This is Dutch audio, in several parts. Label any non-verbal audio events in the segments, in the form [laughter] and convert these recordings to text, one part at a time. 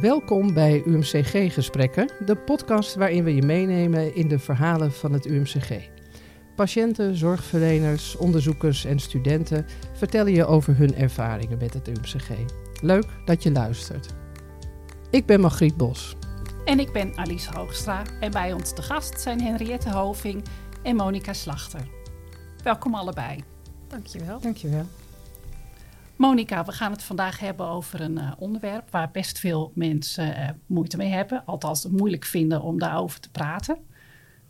Welkom bij UMCG Gesprekken, de podcast waarin we je meenemen in de verhalen van het UMCG. Patiënten, zorgverleners, onderzoekers en studenten vertellen je over hun ervaringen met het UMCG. Leuk dat je luistert. Ik ben Margriet Bos. En ik ben Alice Hoogstra en bij ons te gast zijn Henriette Hoving en Monika Slachter. Welkom allebei. Dankjewel. Dankjewel. Monika, we gaan het vandaag hebben over een uh, onderwerp waar best veel mensen uh, moeite mee hebben. Althans, het moeilijk vinden om daarover te praten.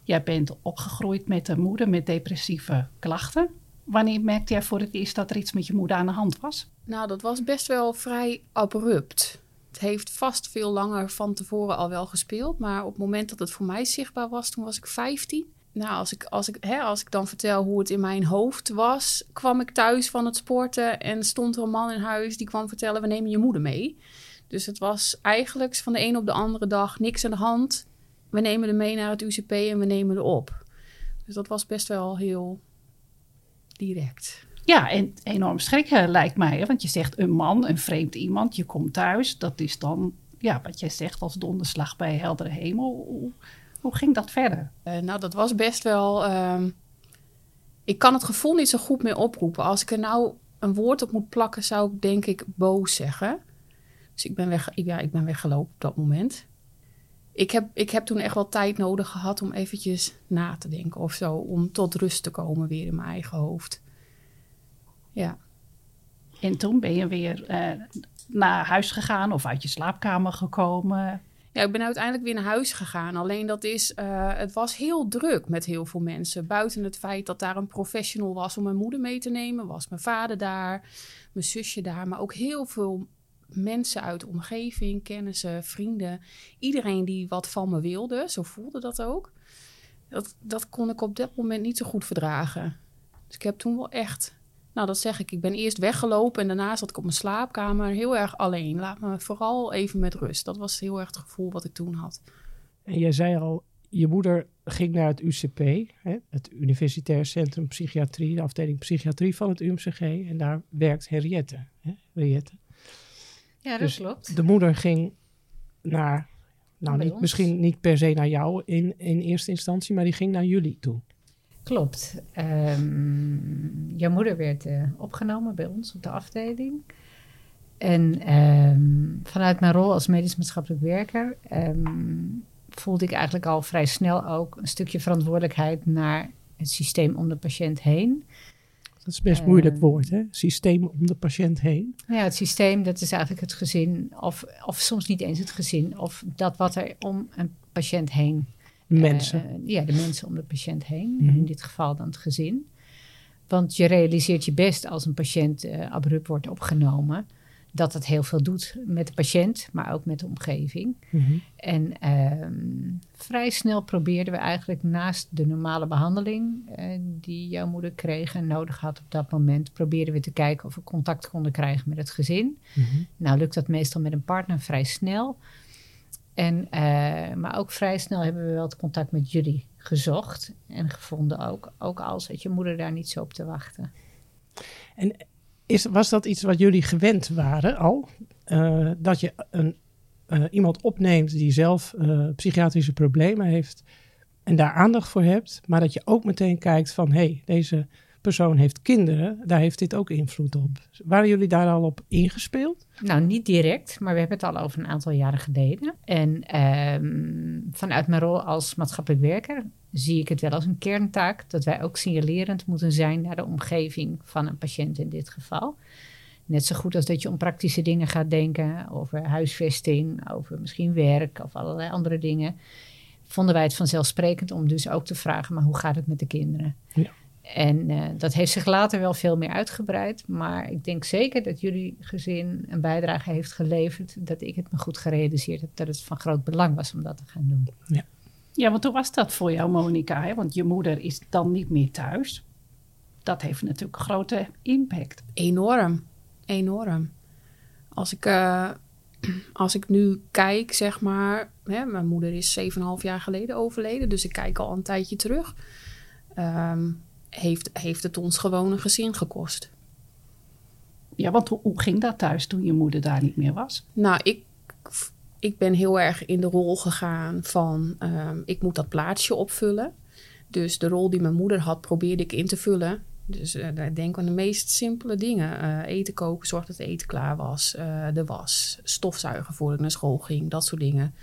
Jij bent opgegroeid met een moeder met depressieve klachten. Wanneer merkte jij voor het eerst dat er iets met je moeder aan de hand was? Nou, dat was best wel vrij abrupt. Het heeft vast veel langer van tevoren al wel gespeeld. Maar op het moment dat het voor mij zichtbaar was, toen was ik 15 nou, als ik, als, ik, hè, als ik dan vertel hoe het in mijn hoofd was, kwam ik thuis van het sporten en stond er een man in huis die kwam vertellen: we nemen je moeder mee. Dus het was eigenlijk van de een op de andere dag niks aan de hand. We nemen er mee naar het UCP en we nemen er op. Dus dat was best wel heel direct. Ja, en enorm schrikken lijkt mij. Want je zegt een man, een vreemd iemand, je komt thuis. Dat is dan, ja, wat jij zegt, als donderslag bij heldere hemel. Hoe ging dat verder? Uh, nou, dat was best wel. Uh, ik kan het gevoel niet zo goed meer oproepen. Als ik er nou een woord op moet plakken, zou ik denk ik boos zeggen. Dus ik ben, weg, ja, ik ben weggelopen op dat moment. Ik heb, ik heb toen echt wel tijd nodig gehad om eventjes na te denken of zo. Om tot rust te komen weer in mijn eigen hoofd. Ja. En toen ben je weer uh, naar huis gegaan of uit je slaapkamer gekomen. Ik ben uiteindelijk weer naar huis gegaan. Alleen dat is, uh, het was heel druk met heel veel mensen. Buiten het feit dat daar een professional was om mijn moeder mee te nemen, was mijn vader daar, mijn zusje daar, maar ook heel veel mensen uit de omgeving, kennissen, vrienden. Iedereen die wat van me wilde, zo voelde dat ook. Dat, dat kon ik op dat moment niet zo goed verdragen. Dus ik heb toen wel echt nou, dat zeg ik. Ik ben eerst weggelopen en daarna zat ik op mijn slaapkamer heel erg alleen. Laat me vooral even met rust. Dat was heel erg het gevoel wat ik toen had. En jij zei al, je moeder ging naar het UCP, hè, het Universitair Centrum Psychiatrie, de afdeling psychiatrie van het UMCG. En daar werkt Henriette. Hè, Henriette. Ja, dat dus klopt. De moeder ging naar, nou niet, misschien niet per se naar jou in, in eerste instantie, maar die ging naar jullie toe. Klopt. Um, jouw moeder werd uh, opgenomen bij ons op de afdeling. En um, vanuit mijn rol als medisch maatschappelijk werker um, voelde ik eigenlijk al vrij snel ook een stukje verantwoordelijkheid naar het systeem om de patiënt heen. Dat is best moeilijk woord, hè? Systeem om de patiënt heen. Ja, het systeem, dat is eigenlijk het gezin, of, of soms niet eens het gezin, of dat wat er om een patiënt heen de mensen. Uh, ja, de mensen om de patiënt heen. Mm -hmm. In dit geval dan het gezin. Want je realiseert je best als een patiënt uh, abrupt wordt opgenomen. Dat het heel veel doet met de patiënt, maar ook met de omgeving. Mm -hmm. En uh, vrij snel probeerden we eigenlijk naast de normale behandeling uh, die jouw moeder kreeg en nodig had op dat moment, probeerden we te kijken of we contact konden krijgen met het gezin. Mm -hmm. Nou lukt dat meestal met een partner vrij snel. En, uh, maar ook vrij snel hebben we wel het contact met jullie gezocht en gevonden ook. Ook al zat je moeder daar niet zo op te wachten. En is, was dat iets wat jullie gewend waren al? Uh, dat je een, uh, iemand opneemt die zelf psychiatrische problemen heeft en daar aandacht voor hebt, maar dat je ook meteen kijkt van hé, hey, deze persoon heeft kinderen, daar heeft dit ook invloed op. Waren jullie daar al op ingespeeld? Nou, niet direct, maar we hebben het al over een aantal jaren geleden. En um, vanuit mijn rol als maatschappelijk werker zie ik het wel als een kerntaak dat wij ook signalerend moeten zijn naar de omgeving van een patiënt in dit geval. Net zo goed als dat je om praktische dingen gaat denken, over huisvesting, over misschien werk of allerlei andere dingen. Vonden wij het vanzelfsprekend om dus ook te vragen, maar hoe gaat het met de kinderen? Ja. En uh, dat heeft zich later wel veel meer uitgebreid. Maar ik denk zeker dat jullie gezin een bijdrage heeft geleverd. Dat ik het me goed gerealiseerd heb dat het van groot belang was om dat te gaan doen. Ja, ja want hoe was dat voor jou, Monika? Hè? Want je moeder is dan niet meer thuis. Dat heeft natuurlijk een grote impact. Enorm, enorm. Als ik, uh, als ik nu kijk, zeg maar. Hè, mijn moeder is 7,5 jaar geleden overleden. Dus ik kijk al een tijdje terug. Um, heeft, heeft het ons gewoon een gezin gekost. Ja, want hoe, hoe ging dat thuis toen je moeder daar niet meer was? Nou, ik ik ben heel erg in de rol gegaan van ehm, ik moet dat plaatsje opvullen. Dus de rol die mijn moeder had, probeerde ik in te vullen. Dus uh, denk aan de meest simpele dingen. Uh, eten koken, zorg dat het eten klaar was. Uh, de was, stofzuigen voor ik naar school ging, dat soort dingen.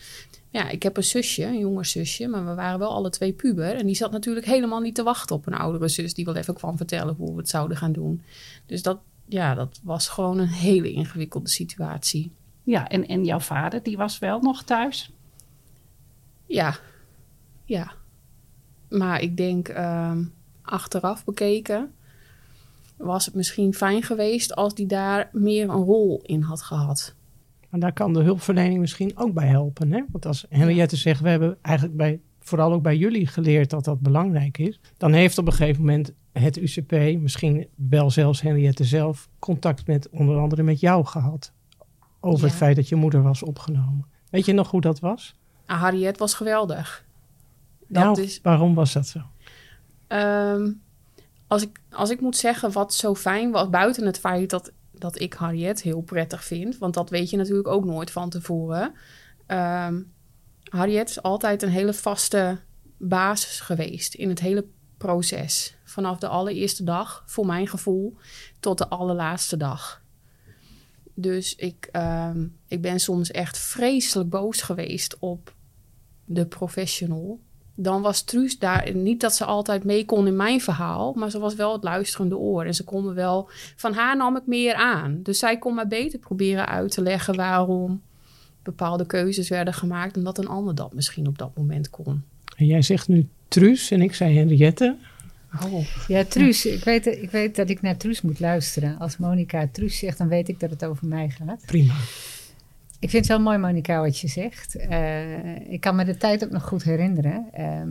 Ja, ik heb een zusje, een jonger zusje, maar we waren wel alle twee puber. En die zat natuurlijk helemaal niet te wachten op een oudere zus die wel even kwam vertellen hoe we het zouden gaan doen. Dus dat, ja, dat was gewoon een hele ingewikkelde situatie. Ja, en, en jouw vader, die was wel nog thuis? Ja, ja. Maar ik denk, uh, achteraf bekeken, was het misschien fijn geweest als die daar meer een rol in had gehad. Maar daar kan de hulpverlening misschien ook bij helpen. Hè? Want als Henriette zegt, we hebben eigenlijk bij, vooral ook bij jullie geleerd dat dat belangrijk is. Dan heeft op een gegeven moment het UCP, misschien wel zelfs Henriette zelf, contact met onder andere met jou gehad. Over Ja. het feit dat je moeder was opgenomen. Weet je nog hoe dat was? Ah, Harriet was geweldig. Dat Nou, is, Waarom was dat zo? Ehm, als, ik, als ik moet zeggen wat zo fijn was, buiten het feit dat, dat ik Harriet heel prettig vind, want dat weet je natuurlijk ook nooit van tevoren. Ehm Harriet is altijd een hele vaste basis geweest in het hele proces. Vanaf de allereerste dag, voor mijn gevoel, tot de allerlaatste dag. Dus ik, ehm, ik ben soms echt vreselijk boos geweest op de professional dan was Truus daar niet dat ze altijd mee kon in mijn verhaal, maar ze was wel het luisterende oor. En ze kon me wel, van haar nam ik meer aan. Dus zij kon me beter proberen uit te leggen waarom bepaalde keuzes werden gemaakt, dan dat een ander dat misschien op dat moment kon. En jij zegt nu Truus en ik zei Henriette. Oh. Ja, Truus, ik weet, ik weet dat ik naar Truus moet luisteren. Als Monica Truus zegt, dan weet ik dat het over mij gaat. Prima. Ik vind het wel mooi, Monica, wat je zegt. Eh, ik kan me de tijd ook nog goed herinneren ehm,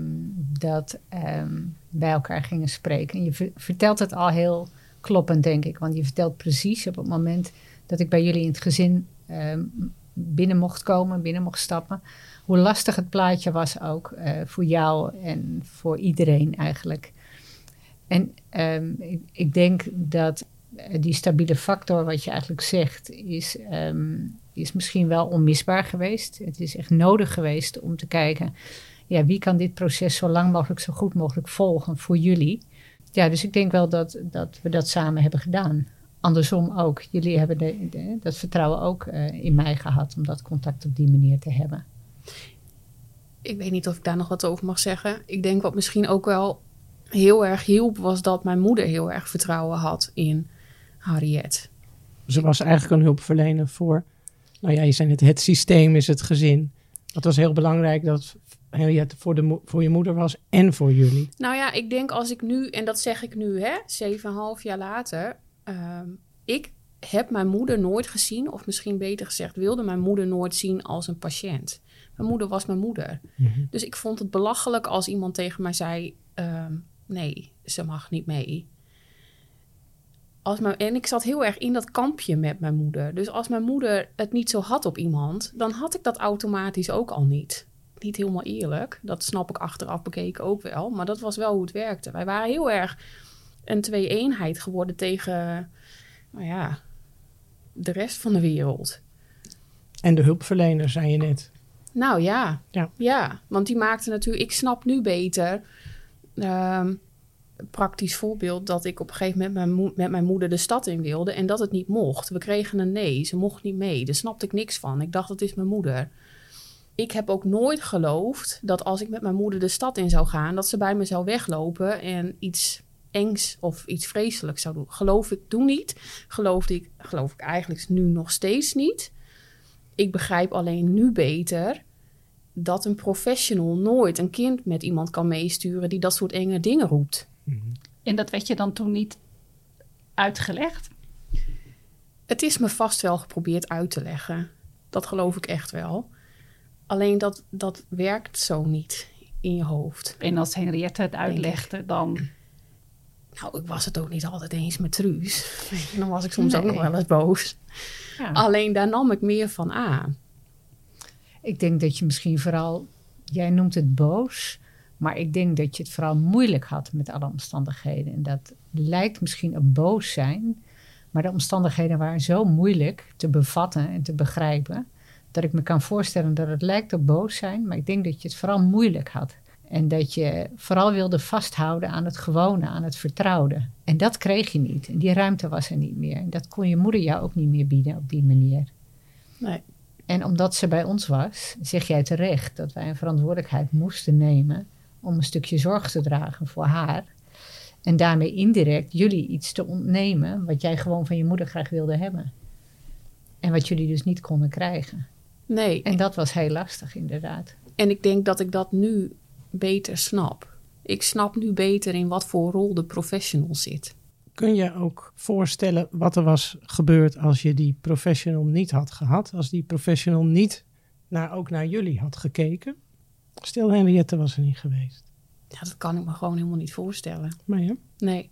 dat ehm, wij elkaar gingen spreken. En je ver- vertelt het al heel kloppend, denk ik. Want je vertelt precies op het moment dat ik bij jullie in het gezin ehm, binnen mocht komen, binnen mocht stappen. Hoe lastig het plaatje was ook eh, voor jou en voor iedereen eigenlijk. En ik, denk dat eh, die stabiele factor, wat je eigenlijk zegt, is, is misschien wel onmisbaar geweest. Het is echt nodig geweest om te kijken, ja, wie kan dit proces zo lang mogelijk, zo goed mogelijk volgen voor jullie. Ja, dus ik denk wel dat, dat we dat samen hebben gedaan. Andersom ook. Jullie hebben de, de- dat vertrouwen ook eh, in mij gehad om dat contact op die manier te hebben. Ik weet niet of ik daar nog wat over mag zeggen. Ik denk wat misschien ook wel heel erg hielp, was dat mijn moeder heel erg vertrouwen had in Harriet. Ze was eigenlijk een hulpverlener voor, nou ja, je zei net, het systeem is het gezin. Dat was heel belangrijk dat Henriette voor, de, voor je moeder was en voor jullie. Nou ja, ik denk als ik nu, en dat zeg ik nu, hè, 7,5 jaar later. ehm, ik heb mijn moeder nooit gezien, of misschien beter gezegd, wilde mijn moeder nooit zien als een patiënt. Mijn moeder was mijn moeder. Dus ik vond het belachelijk als iemand tegen mij zei: ehm, nee, ze mag niet mee. Als mijn, en ik zat heel erg in dat kampje met mijn moeder. Dus als mijn moeder het niet zo had op iemand, dan had ik dat automatisch ook al niet. Niet helemaal eerlijk. Dat snap ik achteraf bekeken ook wel. Maar dat was wel hoe het werkte. Wij waren heel erg een twee-eenheid geworden tegen, nou ja, de rest van de wereld. En de hulpverlener, zei je net. Nou ja. Ja. ja. want die maakte natuurlijk... Ik snap nu beter... ehm, praktisch voorbeeld dat ik op een gegeven moment mijn met mijn moeder de stad in wilde en dat het niet mocht. We kregen een nee, ze mocht niet mee. Daar snapte ik niks van. Ik dacht, dat is mijn moeder. Ik heb ook nooit geloofd dat als ik met mijn moeder de stad in zou gaan, dat ze bij me zou weglopen en iets engs of iets vreselijks zou doen. Geloof ik toen niet. Geloofde ik, geloof ik eigenlijk nu nog steeds niet. Ik begrijp alleen nu beter dat een professional nooit een kind met iemand kan meesturen die dat soort enge dingen roept. En dat werd je dan toen niet uitgelegd? Het is me vast wel geprobeerd uit te leggen. Dat geloof ik echt wel. Alleen dat, dat werkt zo niet in je hoofd. En als Henriette het uitlegde, dan... Nou, ik was het ook niet altijd eens met Truus. [laughs] Dan was ik soms ook nog wel eens boos. Ja. Alleen daar nam ik meer van aan. Ik denk dat je misschien vooral, jij noemt het boos, maar ik denk dat je het vooral moeilijk had met alle omstandigheden. En dat lijkt misschien een boos zijn, maar de omstandigheden waren zo moeilijk te bevatten en te begrijpen, dat ik me kan voorstellen dat het lijkt op boos zijn, maar ik denk dat je het vooral moeilijk had. En dat je vooral wilde vasthouden aan het gewone, aan het vertrouwde. En dat kreeg je niet. En die ruimte was er niet meer. En dat kon je moeder jou ook niet meer bieden op die manier. Nee. En omdat ze bij ons was, zeg jij terecht dat wij een verantwoordelijkheid moesten nemen om een stukje zorg te dragen voor haar. En daarmee indirect jullie iets te ontnemen wat jij gewoon van je moeder graag wilde hebben. En wat jullie dus niet konden krijgen. Nee. En dat was heel lastig, inderdaad. En ik denk dat ik dat nu beter snap. Ik snap nu beter in wat voor rol de professional zit. Kun je ook voorstellen wat er was gebeurd als je die professional niet had gehad? Als die professional niet naar, ook naar jullie had gekeken? Stil Henriette was er niet geweest. Ja, dat kan ik me gewoon helemaal niet voorstellen. Maar ja, Nee.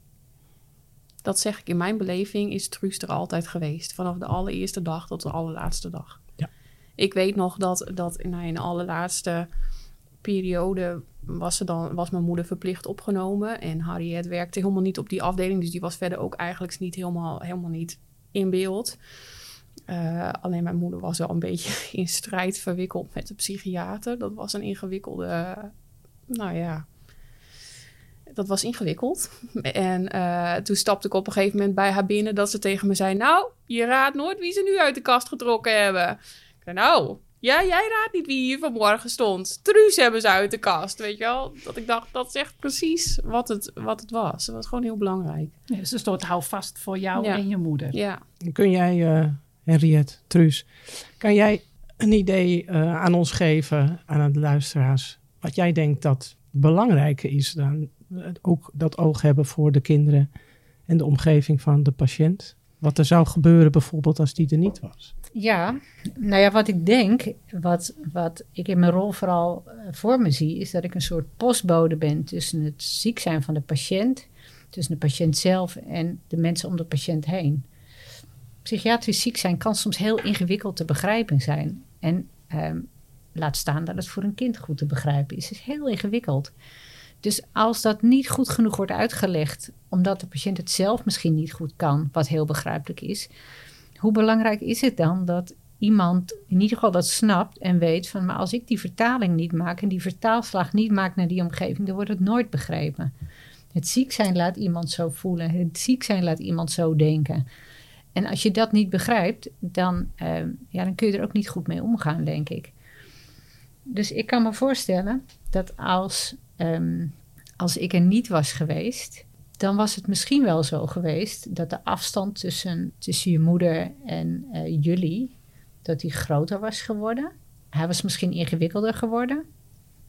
Dat zeg ik in mijn beleving is Truus er altijd geweest. Vanaf de allereerste dag tot de allerlaatste dag. Ja. Ik weet nog dat, dat nou, in de allerlaatste periode was, ze dan, was mijn moeder verplicht opgenomen. En Harriet werkte helemaal niet op die afdeling. Dus die was verder ook eigenlijk niet helemaal, helemaal niet in beeld. Eh, alleen mijn moeder was wel een beetje [laughs] in strijd verwikkeld met de psychiater. Dat was een ingewikkelde, nou ja, dat was ingewikkeld. En eh, toen stapte ik op een gegeven moment bij haar binnen dat ze tegen me zei: Nou, je raadt nooit wie ze nu uit de kast getrokken hebben. Ik zei: Nou, ja, jij raadt niet wie hier vanmorgen stond. Truus hebben ze uit de kast, weet je wel. Dat ik dacht, dat is echt precies wat het, wat het was. Het was gewoon heel belangrijk. Ja, dus een soort houvast voor jou Ja. en je moeder. Ja, kun jij, eh Henriette, Truus, kan jij een idee eh, aan ons geven, aan de luisteraars, wat jij denkt dat belangrijker is dan ook dat oog hebben voor de kinderen en de omgeving van de patiënt? Wat er zou gebeuren bijvoorbeeld als die er niet was? Ja, nou ja, wat ik denk, wat, wat ik in mijn rol vooral eh, voor me zie, is dat ik een soort postbode ben tussen het ziek zijn van de patiënt, tussen de patiënt zelf en de mensen om de patiënt heen. Psychiatrisch ziek zijn kan soms heel ingewikkeld te begrijpen zijn. En ehm, laat staan dat het voor een kind goed te begrijpen is. Het is heel ingewikkeld. Dus als dat niet goed genoeg wordt uitgelegd, omdat de patiënt het zelf misschien niet goed kan, wat heel begrijpelijk is, hoe belangrijk is het dan dat iemand in ieder geval dat snapt en weet van, maar als ik die vertaling niet maak en die vertaalslag niet maak naar die omgeving, dan wordt het nooit begrepen. Het ziek zijn laat iemand zo voelen, het ziek zijn laat iemand zo denken. En als je dat niet begrijpt, dan, eh, ja, dan kun je er ook niet goed mee omgaan, denk ik. Dus ik kan me voorstellen dat als, ehm, als ik er niet was geweest, dan was het misschien wel zo geweest dat de afstand tussen, tussen je moeder en eh, jullie, dat die groter was geworden. Hij was misschien ingewikkelder geworden.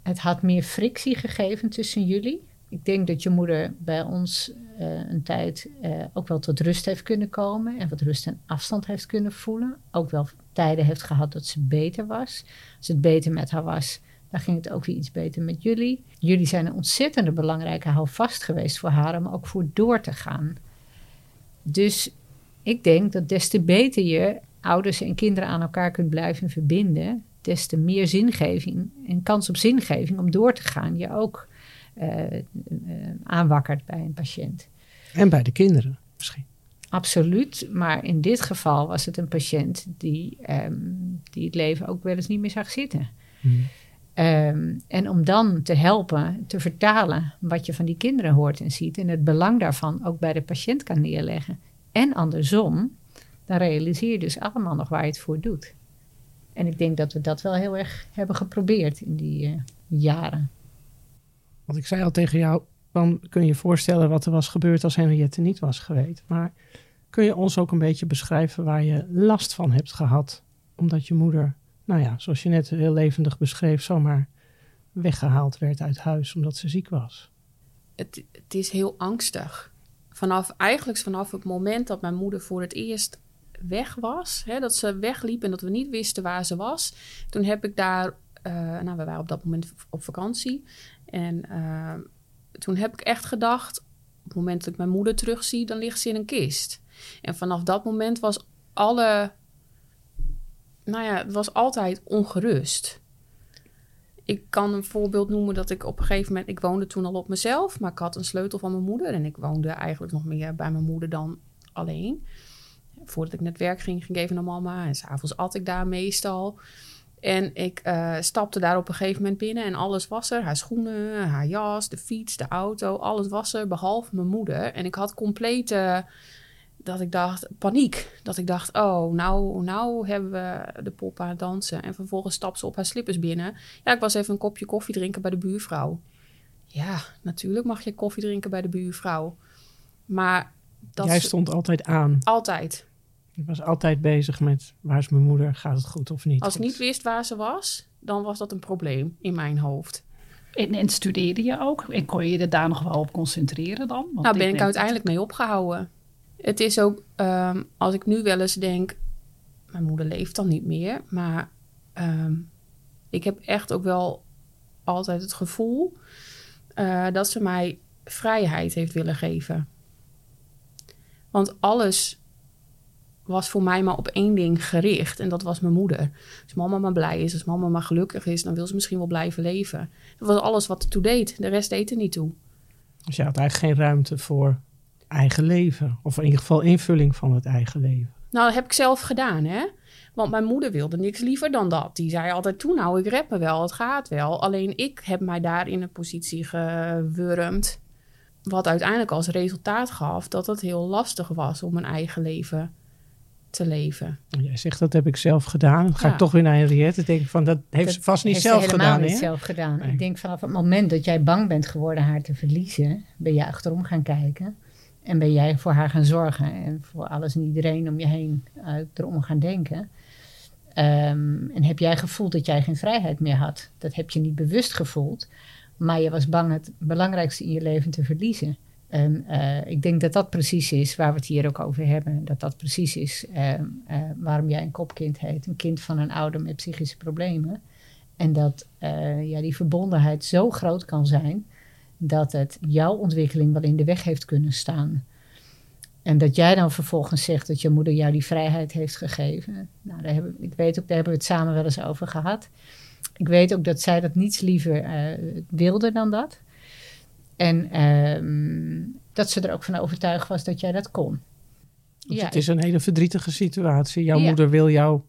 Het had meer frictie gegeven tussen jullie. Ik denk dat je moeder bij ons een tijd eh, ook wel tot rust heeft kunnen komen en wat rust en afstand heeft kunnen voelen. Ook wel tijden heeft gehad dat ze beter was. Als het beter met haar was, dan ging het ook weer iets beter met jullie. Jullie zijn een ontzettende belangrijke houvast geweest voor haar om ook voor door te gaan. Dus ik denk dat des te beter je ouders en kinderen aan elkaar kunt blijven verbinden, des te meer zingeving en kans op zingeving om door te gaan je ook eh, eh, aanwakkert bij een patiënt. En bij de kinderen misschien. Absoluut, maar in dit geval was het een patiënt die, ehm, die het leven ook wel eens niet meer zag zitten. Ehm, en om dan te helpen, te vertalen wat je van die kinderen hoort en ziet en het belang daarvan ook bij de patiënt kan neerleggen. En andersom, dan realiseer je dus allemaal nog waar je het voor doet. En ik denk dat we dat wel heel erg hebben geprobeerd in die eh, jaren. Want ik zei al tegen jou, dan kun je voorstellen wat er was gebeurd als Henriette niet was geweest. Maar kun je ons ook een beetje beschrijven waar je last van hebt gehad? Omdat je moeder, nou ja, zoals je net heel levendig beschreef, zomaar weggehaald werd uit huis omdat ze ziek was. het, het is heel angstig. Vanaf, eigenlijk vanaf het moment dat mijn moeder voor het eerst weg was, hè, dat ze wegliep en dat we niet wisten waar ze was, toen heb ik daar, eh, nou, we waren op dat moment op vakantie. En eh, toen heb ik echt gedacht, op het moment dat ik mijn moeder terugzie, dan ligt ze in een kist. En vanaf dat moment was alle, nou ja, het was altijd ongerust. Ik kan een voorbeeld noemen dat ik op een gegeven moment... Ik woonde toen al op mezelf, maar ik had een sleutel van mijn moeder. En ik woonde eigenlijk nog meer bij mijn moeder dan alleen. voordat ik naar werk ging, ging ik even naar mama. En s'avonds at ik daar meestal. En ik uh, stapte daar op een gegeven moment binnen en alles was er. Haar schoenen, haar jas, de fiets, de auto, alles was er, behalve mijn moeder. En ik had complete, dat ik dacht, paniek. Dat ik dacht, oh, nou, nou hebben we de pop aan het dansen. En vervolgens stapte ze op haar slippers binnen. Ja, ik was even een kopje koffie drinken bij de buurvrouw. Ja, natuurlijk mag je koffie drinken bij de buurvrouw. Maar dat... Jij stond altijd aan. Altijd. Ik was altijd bezig met waar is mijn moeder, gaat het goed of niet? Als ik niet wist waar ze was, dan was dat een probleem in mijn hoofd. En, en studeerde je ook? En kon je je daar nog wel op concentreren dan? Want nou, ben ik uiteindelijk mee opgehouden. Het is ook, um, als ik nu wel eens denk, mijn moeder leeft dan niet meer, maar um, ik heb echt ook wel altijd het gevoel uh, dat ze mij vrijheid heeft willen geven. Want alles was voor mij maar op één ding gericht. En dat was mijn moeder. Als mama maar blij is, als mama maar gelukkig is, dan wil ze misschien wel blijven leven. Dat was alles wat toe deed. De rest deed er niet toe. Dus je had eigenlijk geen ruimte voor eigen leven. Of in ieder geval invulling van het eigen leven. Nou, dat heb ik zelf gedaan, hè. Want mijn moeder wilde niks liever dan dat. Die zei altijd toen, nou, ik me wel, het gaat wel. Alleen ik heb mij daar in een positie gewurmd. Wat uiteindelijk als resultaat gaf dat het heel lastig was om mijn eigen leven te leven. Jij zegt dat heb ik zelf gedaan. Dan ga ik toch weer naar Henriette. Ik denk van dat heeft ze vast niet zelf gedaan. niet zelf gedaan. Ik denk vanaf het moment dat jij bang bent geworden haar te verliezen, ben je achterom gaan kijken. En ben jij voor haar gaan zorgen en voor alles en iedereen om je heen uh, erom gaan denken. Um, en heb jij gevoeld dat jij geen vrijheid meer had? Dat heb je niet bewust gevoeld, maar je was bang het belangrijkste in je leven te verliezen. En uh, ik denk dat dat precies is waar we het hier ook over hebben. Dat dat precies is uh, uh, waarom jij een kopkind heet. Een kind van een ouder met psychische problemen. En dat ja, die verbondenheid zo groot kan zijn dat het jouw ontwikkeling wel in de weg heeft kunnen staan. En dat jij dan vervolgens zegt dat je moeder jou die vrijheid heeft gegeven. Nou, daar ik weet ook, daar hebben we het samen wel eens over gehad. Ik weet ook dat zij dat niets liever wilde dan dat. En um, dat ze er ook van overtuigd was dat jij dat kon. Dus ja, het is een hele verdrietige situatie. Jouw moeder wil jou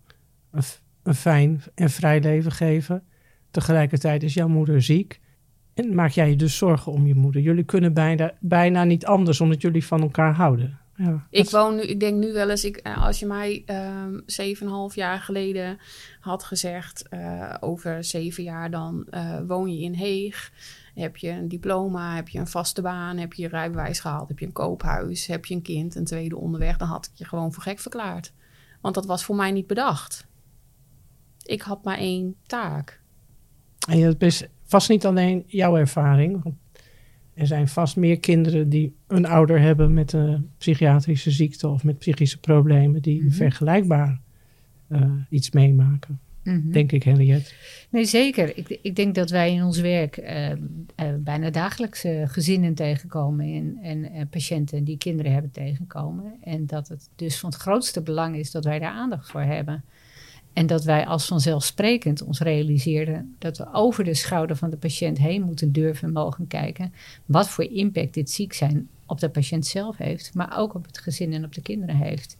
een, een, fijn en vrij leven geven. Tegelijkertijd is jouw moeder ziek. En maak jij je dus zorgen om je moeder. Jullie kunnen bijna, bijna niet anders omdat jullie van elkaar houden. Ja, ik woon nu, ik denk nu wel eens, ik, eh, als je mij um, zeven en half jaar geleden had gezegd, uh, over zeven jaar dan uh, woon je in Heeg. Heb je een diploma, heb je een vaste baan, heb je je rijbewijs gehaald, heb je een koophuis, heb je een kind, een tweede onderweg, dan had ik je gewoon voor gek verklaard. Want dat was voor mij niet bedacht. Ik had maar één taak. En dat is vast niet alleen jouw ervaring. Want er zijn vast meer kinderen die een ouder hebben met een psychiatrische ziekte of met psychische problemen die mm vergelijkbaar uh, iets meemaken. Mhm. Denk ik, Henriette. Nee, zeker. Ik, ik denk dat wij in ons werk uh, uh, bijna dagelijks uh, gezinnen tegenkomen en, en patiënten die kinderen hebben tegenkomen. En dat het dus van het grootste belang is dat wij daar aandacht voor hebben. En dat wij als vanzelfsprekend ons realiseerden dat we over de schouder van de patiënt heen moeten durven en mogen kijken. Wat voor impact dit ziek zijn op de patiënt zelf heeft, maar ook op het gezin en op de kinderen heeft.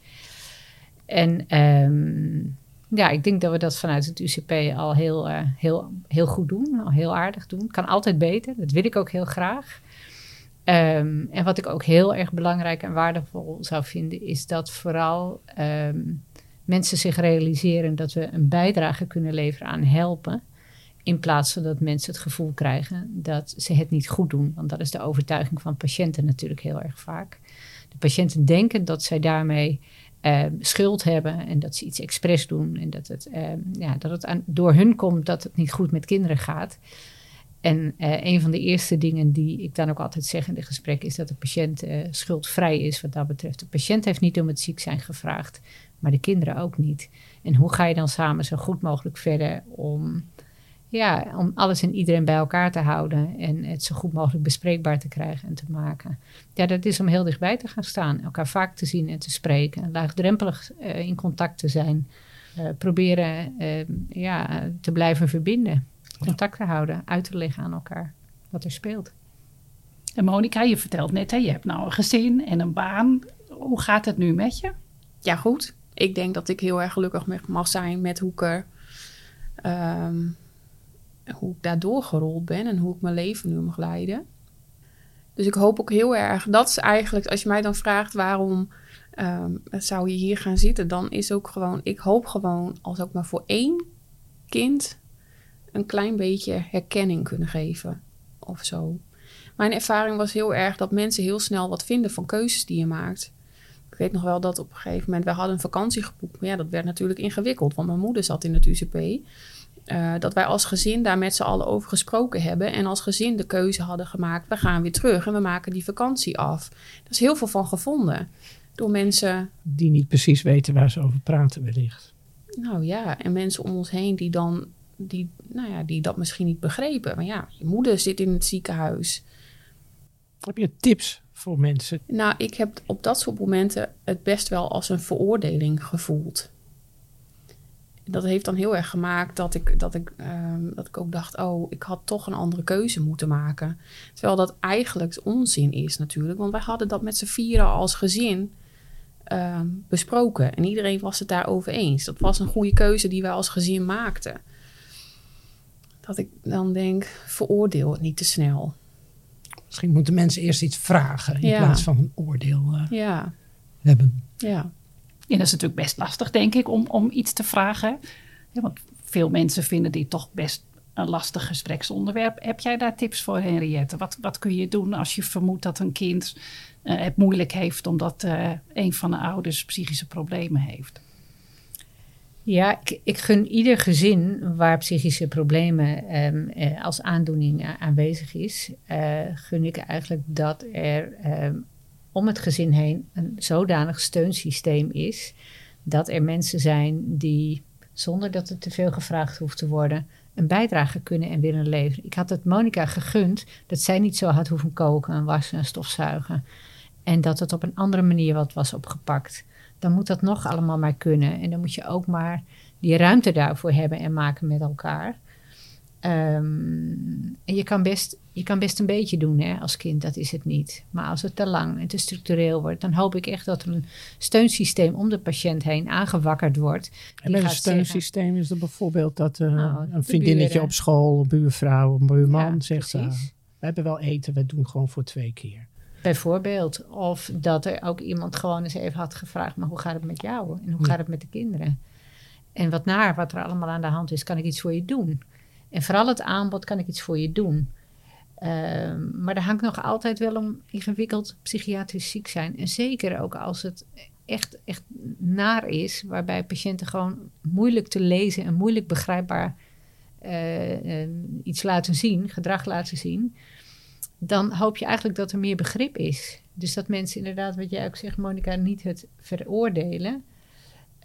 En um, ja, ik denk dat we dat vanuit het UCP al heel, uh, heel, heel goed doen, al heel aardig doen. Kan altijd beter, dat wil ik ook heel graag. Um, en wat ik ook heel erg belangrijk en waardevol zou vinden, is dat vooral um, mensen zich realiseren dat we een bijdrage kunnen leveren aan helpen. In plaats van dat mensen het gevoel krijgen dat ze het niet goed doen. Want dat is de overtuiging van patiënten natuurlijk heel erg vaak. De patiënten denken dat zij daarmee uh, schuld hebben en dat ze iets expres doen en dat het, uh, ja, dat het door hun komt dat het niet goed met kinderen gaat. En uh, een van de eerste dingen die ik dan ook altijd zeg in de gesprek is dat de patiënt schuldvrij is wat dat betreft. De patiënt heeft niet om het ziek zijn gevraagd, maar de kinderen ook niet. En hoe ga je dan samen zo goed mogelijk verder om ja, om alles en iedereen bij elkaar te houden en het zo goed mogelijk bespreekbaar te krijgen en te maken. Ja, dat is om heel dichtbij te gaan staan, elkaar vaak te zien en te spreken, laagdrempelig uh, in contact te zijn, uh, proberen uh, ja, te blijven verbinden, contact te houden, uit te leggen aan elkaar wat er speelt. En Monika, je vertelt net, hè, je hebt nou een gezin en een baan. Hoe gaat het nu met je? ja, goed. Ik denk dat ik heel erg gelukkig mag zijn met hoe ik er... ehm, hoe ik daardoor gerold ben en hoe ik mijn leven nu mag leiden. Dus ik hoop ook heel erg, dat is eigenlijk, als je mij dan vraagt waarom ehm, zou je hier gaan zitten, dan is ook gewoon, ik hoop gewoon als ook maar voor één kind een klein beetje herkenning kunnen geven of zo. Mijn ervaring was heel erg dat mensen heel snel wat vinden van keuzes die je maakt. Ik weet nog wel dat op een gegeven moment, we hadden een vakantie geboekt. Maar ja, dat werd natuurlijk ingewikkeld, want mijn moeder zat in het UCP. Uh, dat wij als gezin daar met z'n allen over gesproken hebben. En als gezin de keuze hadden gemaakt: we gaan weer terug en we maken die vakantie af. Daar is heel veel van gevonden. Door mensen. Die niet precies weten waar ze over praten, wellicht. Nou ja, en mensen om ons heen die dan. Die, nou ja, die dat misschien niet begrepen. Maar ja, je moeder zit in het ziekenhuis. Heb je tips voor mensen? Nou, ik heb op dat soort momenten het best wel als een veroordeling gevoeld dat heeft dan heel erg gemaakt dat ik, dat, ik, um, dat ik ook dacht: oh, ik had toch een andere keuze moeten maken. Terwijl dat eigenlijk onzin is, natuurlijk. Want wij hadden dat met z'n vieren als gezin um, besproken. En iedereen was het daarover eens. Dat was een goede keuze die wij als gezin maakten. Dat ik dan denk: veroordeel het niet te snel. Misschien moeten mensen eerst iets vragen in plaats van een oordeel uh, ja. hebben. Ja. En dat is natuurlijk best lastig, denk ik, om, om iets te vragen. Ja, want veel mensen vinden dit toch best een lastig gespreksonderwerp. Heb jij daar tips voor, Henriette? Wat, wat kun je doen als je vermoedt dat een kind uh, het moeilijk heeft omdat uh, een van de ouders psychische problemen heeft? Ja, ik, ik gun ieder gezin waar psychische problemen um, uh, als aandoening aanwezig is, gun ik eigenlijk dat er um, om het gezin heen een zodanig steunsysteem is dat er mensen zijn die, zonder dat er te veel gevraagd hoeft te worden, een bijdrage kunnen en willen leveren. Ik had het Monica gegund dat zij niet zo had hoeven koken en wassen en stofzuigen. En dat het op een andere manier wat was opgepakt. Dan moet dat nog allemaal maar kunnen. En dan moet je ook maar die ruimte daarvoor hebben en maken met elkaar. Um, en je kan, best, je kan best een beetje doen hè, als kind, dat is het niet. Maar als het te lang en te structureel wordt, dan hoop ik echt dat er een steunsysteem om de patiënt heen aangewakkerd wordt. En een steunsysteem zeggen, is er bijvoorbeeld dat uh, nou, een vriendinnetje buren. op school, een buurvrouw, een buurman ja, zegt: uh, We hebben wel eten, we doen gewoon voor twee keer. Bijvoorbeeld. Of dat er ook iemand gewoon eens even had gevraagd: Maar hoe gaat het met jou? En hoe gaat het met de kinderen? En wat naar wat er allemaal aan de hand is, kan ik iets voor je doen? En vooral het aanbod, kan ik iets voor je doen? Uh, maar er hangt nog altijd wel om ingewikkeld psychiatrisch ziek zijn. En zeker ook als het echt, echt naar is, waarbij patiënten gewoon moeilijk te lezen en moeilijk begrijpbaar uh, uh, iets laten zien, gedrag laten zien. Dan hoop je eigenlijk dat er meer begrip is. Dus dat mensen inderdaad, wat jij ook zegt, Monica, niet het veroordelen.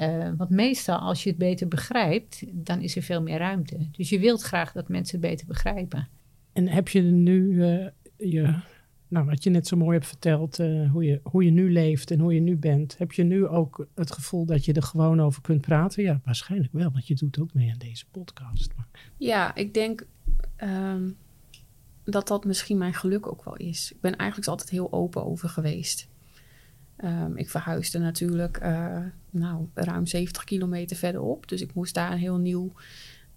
Uh, want meestal, als je het beter begrijpt, dan is er veel meer ruimte. Dus je wilt graag dat mensen het beter begrijpen. En heb je nu, uh, je, nou, wat je net zo mooi hebt verteld, uh, hoe, je, hoe je nu leeft en hoe je nu bent, heb je nu ook het gevoel dat je er gewoon over kunt praten? Ja, waarschijnlijk wel, want je doet ook mee aan deze podcast. Maar... Ja, ik denk um, dat dat misschien mijn geluk ook wel is. Ik ben eigenlijk altijd heel open over geweest. Um, ik verhuisde natuurlijk uh, nou, ruim 70 kilometer verderop. Dus ik moest daar een heel nieuw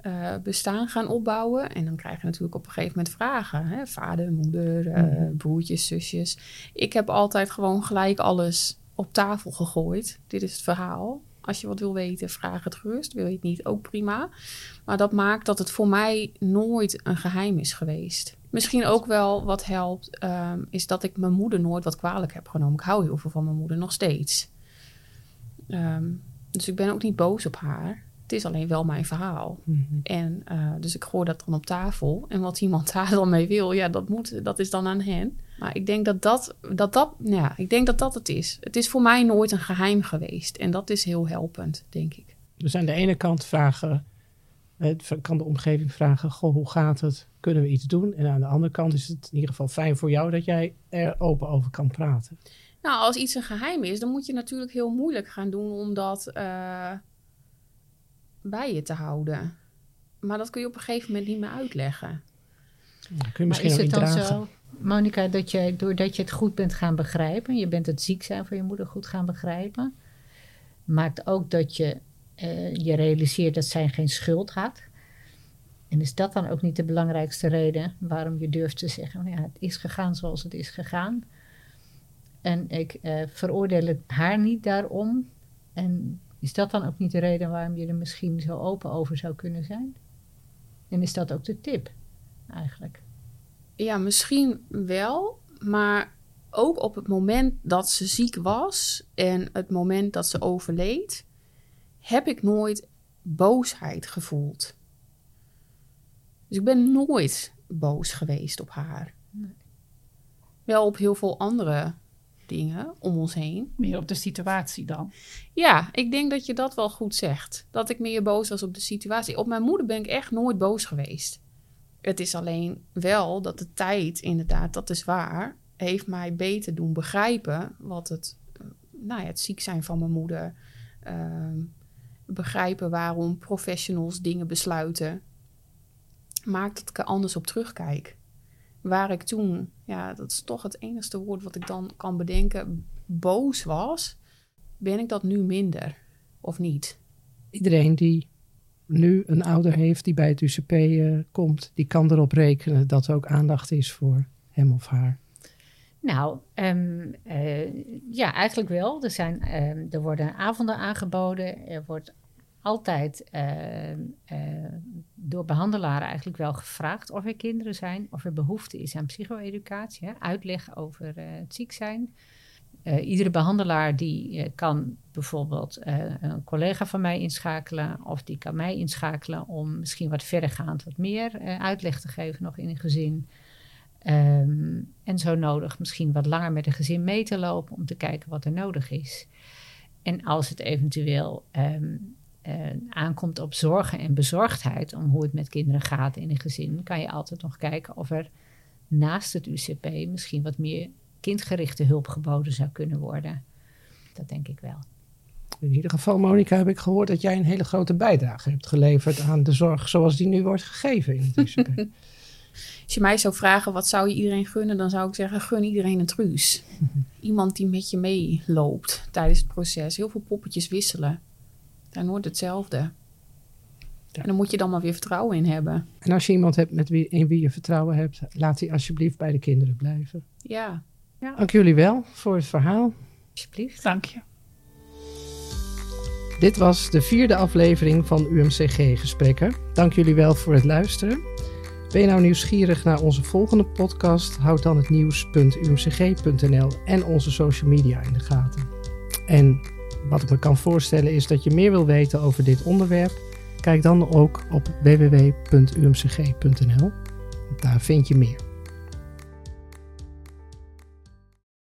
uh, bestaan gaan opbouwen. En dan krijg je natuurlijk op een gegeven moment vragen. Hè? Vader, moeder, uh, mm. broertjes, zusjes. Ik heb altijd gewoon gelijk alles op tafel gegooid. Dit is het verhaal. Als je wat wil weten, vraag het gerust. Wil je het niet, ook prima. Maar dat maakt dat het voor mij nooit een geheim is geweest. Misschien ook wel wat helpt, um, is dat ik mijn moeder nooit wat kwalijk heb genomen. Ik hou heel veel van mijn moeder, nog steeds. Um, dus ik ben ook niet boos op haar. Het is alleen wel mijn verhaal. Mhm. En uh, dus ik gooi dat dan op tafel. En wat iemand [laughs] daar dan mee wil, ja, dat moet, dat is dan aan hen. Maar ik denk dat dat, dat, dat, ja, ik denk dat dat het is. Het is voor mij nooit een geheim geweest. En dat is heel helpend, denk ik. Dus aan de ene kant vragen, kan de omgeving vragen: Goh, hoe gaat het? Kunnen we iets doen? En aan de andere kant is het in ieder geval fijn voor jou dat jij er open over kan praten. Nou, als iets een geheim is, dan moet je natuurlijk heel moeilijk gaan doen om dat uh, bij je te houden. Maar dat kun je op een gegeven moment niet meer uitleggen. Ja, kun je misschien maar is het dan dragen. zo, Monika, dat je doordat je het goed bent gaan begrijpen, je bent het ziek zijn van je moeder goed gaan begrijpen, maakt ook dat je eh, je realiseert dat zij geen schuld had. En is dat dan ook niet de belangrijkste reden waarom je durft te zeggen: ja, het is gegaan zoals het is gegaan. En ik uh, veroordeel haar niet daarom. En is dat dan ook niet de reden waarom je er misschien zo open over zou kunnen zijn? En is dat ook de tip eigenlijk? Ja, misschien wel, maar ook op het moment dat ze ziek was en het moment dat ze overleed, heb ik nooit boosheid gevoeld. Dus ik ben nooit boos geweest op haar. Nee. Wel op heel veel andere dingen om ons heen. Meer op de situatie dan? Ja, ik denk dat je dat wel goed zegt. Dat ik meer boos was op de situatie. Op mijn moeder ben ik echt nooit boos geweest. Het is alleen wel dat de tijd, inderdaad, dat is waar, heeft mij beter doen begrijpen wat het, eh, nou ja, het ziek zijn van mijn moeder. Uh, begrijpen waarom professionals dingen besluiten. Maakt dat ik er anders op terugkijk. Waar ik toen, ja, dat is toch het enige woord wat ik dan kan bedenken, boos was, ben ik dat nu minder of niet? Iedereen die nu een ouder heeft die bij het UCP eh, komt, die kan erop rekenen dat er ook aandacht is voor hem of haar. Nou, um, uh, ja, eigenlijk wel. Er, zijn, um, er worden avonden aangeboden. Er wordt altijd uh, door behandelaren eigenlijk wel gevraagd of er kinderen zijn, of er behoefte is aan psycho-educatie, uitleg over het ziek zijn. Iedere behandelaar die kan bijvoorbeeld een collega van mij inschakelen of die kan mij inschakelen om misschien wat verdergaand wat meer uitleg te geven nog in een gezin. Um, en zo nodig misschien wat langer met een gezin mee te lopen om te kijken wat er nodig is. En als het eventueel uh, aankomt op zorgen en bezorgdheid om hoe het met kinderen gaat in een gezin, kan je altijd nog kijken of er naast het UCP misschien wat meer kindgerichte hulp geboden zou kunnen worden. Dat denk ik wel. In ieder geval, Monika, heb ik gehoord dat jij een hele grote bijdrage hebt geleverd aan de zorg zoals die nu wordt gegeven in het [laughs] UCP. Als je mij zou vragen wat zou je iedereen gunnen, dan zou ik zeggen: gun iedereen een truus. [laughs] Iemand die met je meeloopt tijdens het proces. Heel veel poppetjes wisselen. Daar nooit hetzelfde. En dan moet je dan maar weer vertrouwen in hebben. En als je iemand hebt met wie, in wie je vertrouwen hebt, laat die alsjeblieft bij de kinderen blijven. Ja. Ja. Dank jullie wel voor het verhaal. Alsjeblieft. Dank je. Dit was de vierde aflevering van UMCG Gesprekken. Dank jullie wel voor het luisteren. Ben je nou nieuwsgierig naar onze volgende podcast? Houd dan het nieuws.umcg.nl en onze social media in de gaten. En wat ik me kan voorstellen is dat je meer wil weten over dit onderwerp. Kijk dan ook op www.umcg.nl. Daar vind je meer.